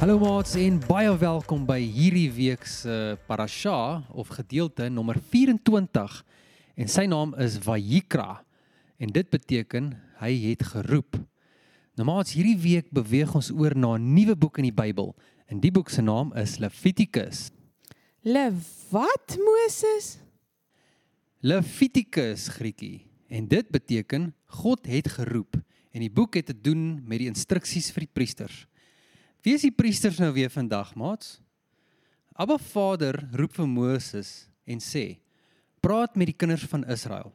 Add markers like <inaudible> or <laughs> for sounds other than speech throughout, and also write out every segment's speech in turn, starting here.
Hallo maats en baie welkom by hierdie week se parasha of gedeelte nommer 24 en sy naam is Vayikra en dit beteken hy het geroep. Nou maats, hierdie week beweeg ons oor na 'n nuwe boek in die Bybel en die boek se naam is Levitikus. Le wat Moses? Levitikus Griekie en dit beteken God het geroep en die boek het te doen met die instruksies vir die priesters. Wie is die priesters nou weer vandag, maats? Abba Vader roep vir Moses en sê: "Praat met die kinders van Israel."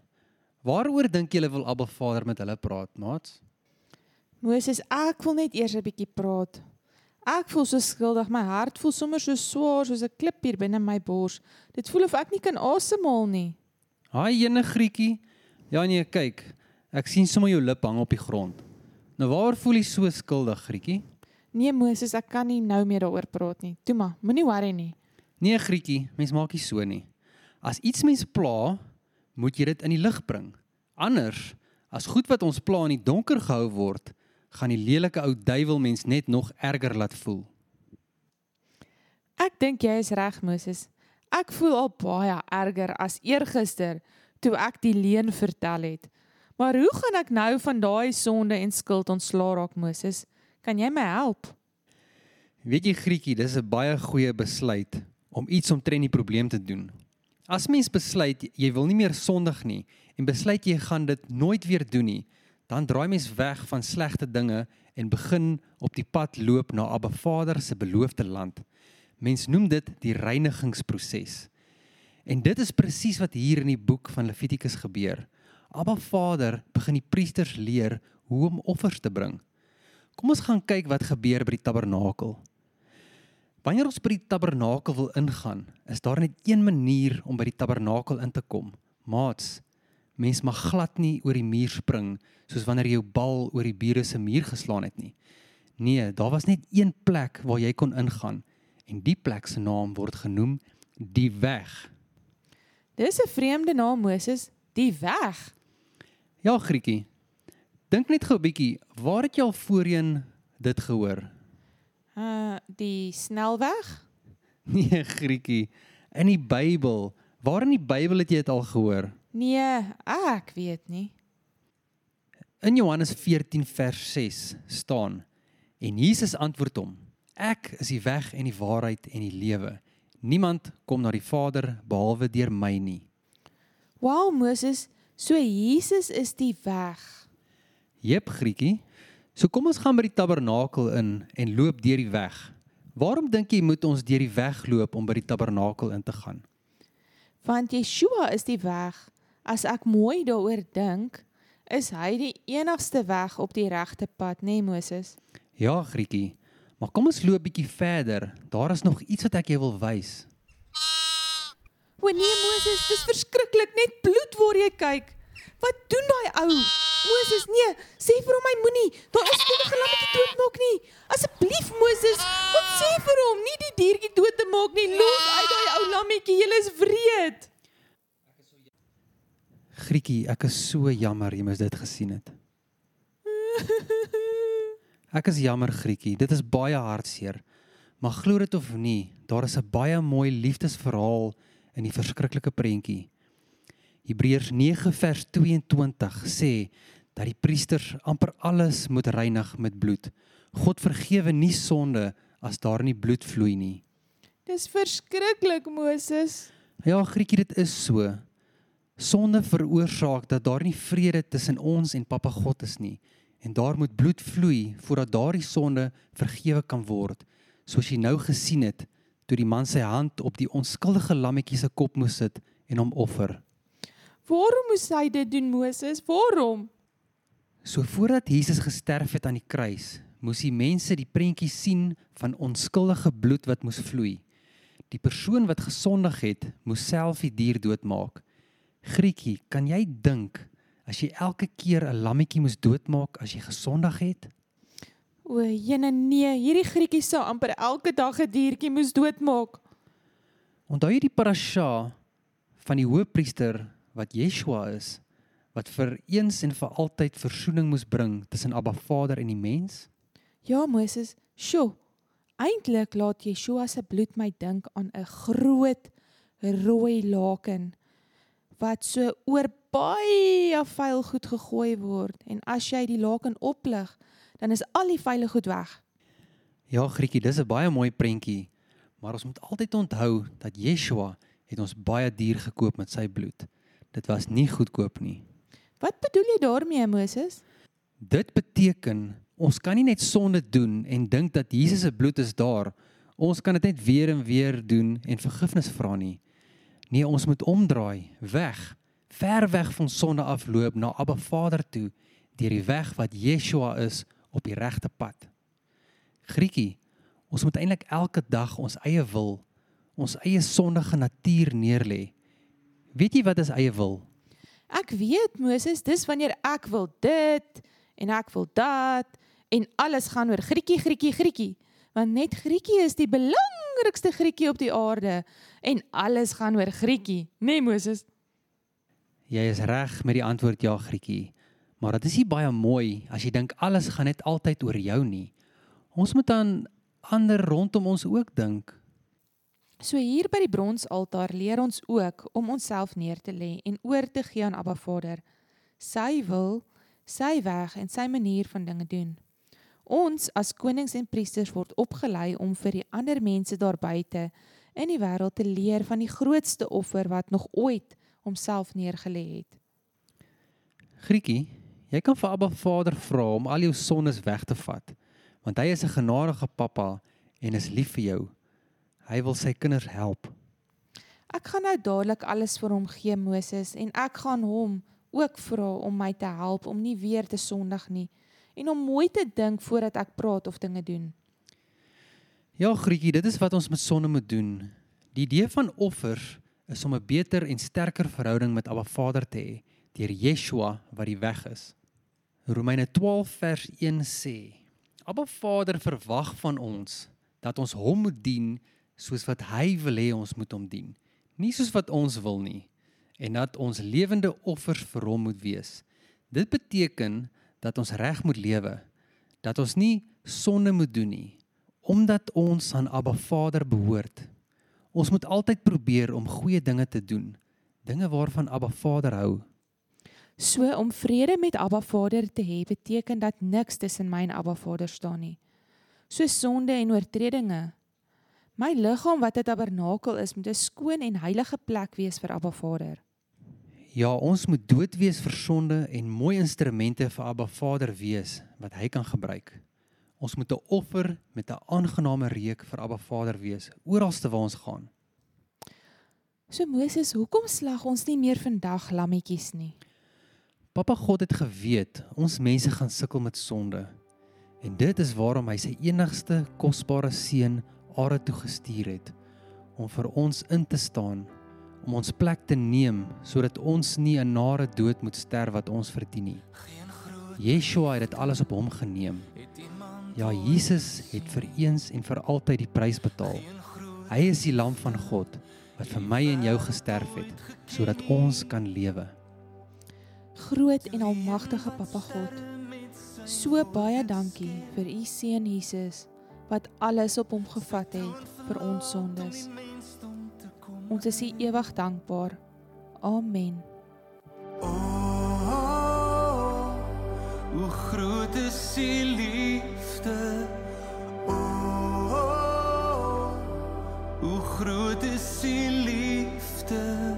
Waaroor dink julle wil Abba Vader met hulle praat, maats? Moses, ek wil net eers 'n bietjie praat. Ek voel so skuldig, my hart voel sommer so swaar soos 'n klip hier binne my bors. Dit voel of ek nie kan asemhaal nie. Haai ene Grietjie. Ja nee, kyk. Ek sien sommer jou lip hang op die grond. Nou waar voel jy so skuldig, Grietjie? Nee Moses, ek kan nie nou meer daaroor praat nie. Toe maar, moenie worry nie. Nee, Grietjie, mens maak nie so nie. As iets mens pla, moet jy dit in die lig bring. Anders, as goed wat ons pla in die donker gehou word, gaan die lelike ou duiwel mens net nog erger laat voel. Ek dink jy is reg Moses. Ek voel al baie erger as eergister toe ek die leuen vertel het. Maar hoe gaan ek nou van daai sonde en skuld ontslaa raak Moses? Kan jy my help? Weet jy Grietjie, dis 'n baie goeie besluit om iets omtrent die probleem te doen. As mens besluit jy wil nie meer sondig nie en besluit jy gaan dit nooit weer doen nie, dan draai mens weg van slegte dinge en begin op die pad loop na Abba Vader se beloofde land. Mens noem dit die reinigingsproses. En dit is presies wat hier in die boek van Levitikus gebeur. Abba Vader begin die priesters leer hoe om offers te bring. Kom ons gaan kyk wat gebeur by die tabernakel. Wanneer ons by die tabernakel wil ingaan, is daar net een manier om by die tabernakel in te kom. Maats, mens mag glad nie oor die muur spring soos wanneer jy jou bal oor die bure se muur geslaan het nie. Nee, daar was net een plek waar jy kon ingaan en die plek se naam word genoem die weg. Dis 'n vreemde naam Moses, die weg. Ja, Grietjie. Dink net gou 'n bietjie, waar het jy al voorheen dit gehoor? Uh die snelweg? <laughs> Nee, Grietjie. In die Bybel. Waar in die Bybel het jy dit al gehoor? Nee, ek weet nie. In Johannes 14 vers 6 staan en Jesus antwoord hom: Ek is die weg en die waarheid en die lewe. Niemand kom na die Vader behalwe deur my nie. Wow, Moses, so Jesus is die weg. Jep, Grietjie. So kom ons gaan by die tabernakel in en loop deur die weg. Waarom dink jy moet ons deur die weg loop om by die tabernakel in te gaan? Want Yeshua is die weg. As ek mooi daaroor dink, is hy die enigste weg op die regte pad, nê nee, Moses? Ja, Grietjie. Maar kom ons loop bietjie verder. Daar is nog iets wat ek jou wil wys. O nee Moses, dis verskriklik, net bloed waar jy kyk. Wat doen daai ou? Moses, nee, sê vir hom hy moenie daai onskuldige lammetjie doodmaak nie. Asseblief Moses, wat sê vir hom nie die diertjie dood te maak nie. Los uit daai ou lammetjie, jy is wreed. Grietjie, ek is so jammer jy moes dit gesien het. <laughs> Ek is jammer Grietjie, dit is baie hartseer. Maar glo dit of nie, daar is 'n baie mooi liefdesverhaal in die verskriklike prentjie. Hebreërs 9 vers 22 sê dat die priesters amper alles moet reinig met bloed. God vergewe nie sonde as daar nie bloed vloei nie. Dis verskriklik Moses. Ja, Grietjie, dit is so. Sonde veroorsaak dat daar nie vrede tussen ons en Papa God is nie en daar moet bloed vloei voordat daardie sonde vergewe kan word. Soos jy nou gesien het toe die man sy hand op die onskuldige lammetjie se kop moes sit en hom offer. Waarom moes hy dit doen Moses? Waarom? So voordat Jesus gesterf het aan die kruis, moes die mense die prentjie sien van onskuldige bloed wat moes vloei. Die persoon wat gesondig het, moes self die dier doodmaak. Grietjie, kan jy dink As jy elke keer 'n lammetjie moes doodmaak as jy gesondig het? O, jene nee, hierdie Grietjie sou amper elke dag 'n diertjie moes doodmaak. Onthou jy die parasha van die hoëpriester wat Yeshua is wat vir eens en vir altyd verzoening moes bring tussen Abba Vader en die mens? Ja, Moses, sjoe. Eintlik laat Yeshua se bloed my dink aan 'n groot rooi laken wat so oor baie vuil goed gegooi word en as jy die laken oplig, dan is al die vuile goed weg. Ja, Grietjie, dis 'n baie mooi prentjie, maar ons moet altyd onthou dat Yeshua het ons baie duur gekoop met sy bloed. Dit was nie goedkoop nie. Wat bedoel jy daarmee, Moses? Dit beteken ons kan nie net sonde doen en dink dat Jesus se bloed is daar. Ons kan dit net weer en weer doen en vergifnis vra nie. Nee, ons moet omdraai, weg, ver weg van sonde afloop na Abba Vader toe deur die weg wat Yeshua is op die regte pad. Grietjie, ons moet eintlik elke dag ons eie wil, ons eie sondige natuur neerlê. Weet jy wat is eie wil? Ek weet, Moses, dis wanneer ek wil dit en ek wil dat en alles gaan oor Grietjie, Grietjie, Grietjie. Want net Grietjie is die belangrikste Grietjie op die aarde en alles gaan oor Grietjie, né nee, Moses? Jy is reg met die antwoord ja, Grietjie. Maar dit is nie baie mooi as jy dink alles gaan net altyd oor jou nie. Ons moet aan ander rondom ons ook dink. So hier by die bronsaltaar leer ons ook om onsself neer te lê en oor te gee aan Abba Vader. Sy wil, sy weg en sy manier van dinge doen. Ons as konings en priesters word opgelei om vir die ander mense daar buite in die wêreld te leer van die grootste offer wat nog ooit homself neergelê het. Grietjie, jy kan vir Abba Vader vra om al jou sondes weg te vat, want hy is 'n genadige pappa en is lief vir jou. Hy wil sy kinders help. Ek gaan nou dadelik alles vir hom gee Moses en ek gaan hom ook vra om my te help om nie weer te sondig nie en om mooi te dink voordat ek praat of dinge doen. Ja, Grietjie, dit is wat ons met sonde moet doen. Die idee van offers is om 'n beter en sterker verhouding met Abba Vader te hê deur Yeshua wat die weg is. Romeine 12 vers 1 sê: Abba Vader verwag van ons dat ons hom moet dien soos wat hy wil hê ons moet hom dien, nie soos wat ons wil nie, en dat ons lewende offers vir hom moet wees. Dit beteken dat ons reg moet lewe, dat ons nie sonde moet doen nie, omdat ons aan Abba Vader behoort. Ons moet altyd probeer om goeie dinge te doen, dinge waarvan Abba Vader hou. So om vrede met Abba Vader te hê beteken dat niks tussen my en Abba Vader staan nie. So sonde en oortredinge. My liggaam wat 'n tabernakel is, moet 'n skoon en heilige plek wees vir Abba Vader. Ja, ons moet dood wees vir sonde en mooi instrumente vir Abba Vader wees wat hy kan gebruik. Ons moet 'n offer met 'n aangename reuk vir Abba Vader wees oralste waar ons gaan. So Moses, hoekom slag ons nie meer vandag lammetjies nie? Pappa God het geweet ons mense gaan sukkel met sonde. En dit is waarom hy sy enigste kosbare seun aarde toe gestuur het om vir ons in te staan, om ons plek te neem sodat ons nie 'n nare dood moet sterf wat ons verdien nie. Yeshua het dit alles op hom geneem. Ja, Jesus het vir eens en vir altyd die prys betaal. Hy is die lam van God wat vir my en jou gesterf het sodat ons kan lewe. Groot en almagtige Papa God. So baie dankie vir u seun Jesus wat alles op hom gevat het vir ons sondes. Ons is u ewig dankbaar. Amen. Oh, hoe groot is die liefde. Oh, hoe groot is die liefde.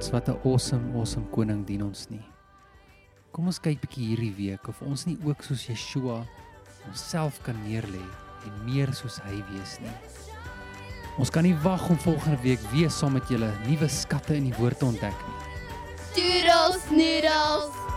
Maats, wat 'n awesome, awesome koning dien ons nie. Kom ons kyk bietjie hierdie week of ons nie ook soos Yeshua onsself kan neerlê en meer soos hy wees nie. Ons kan nie wag om volgende week weer saam met julle nuwe skatte in die woord te ontdek nie. Doodles noodles.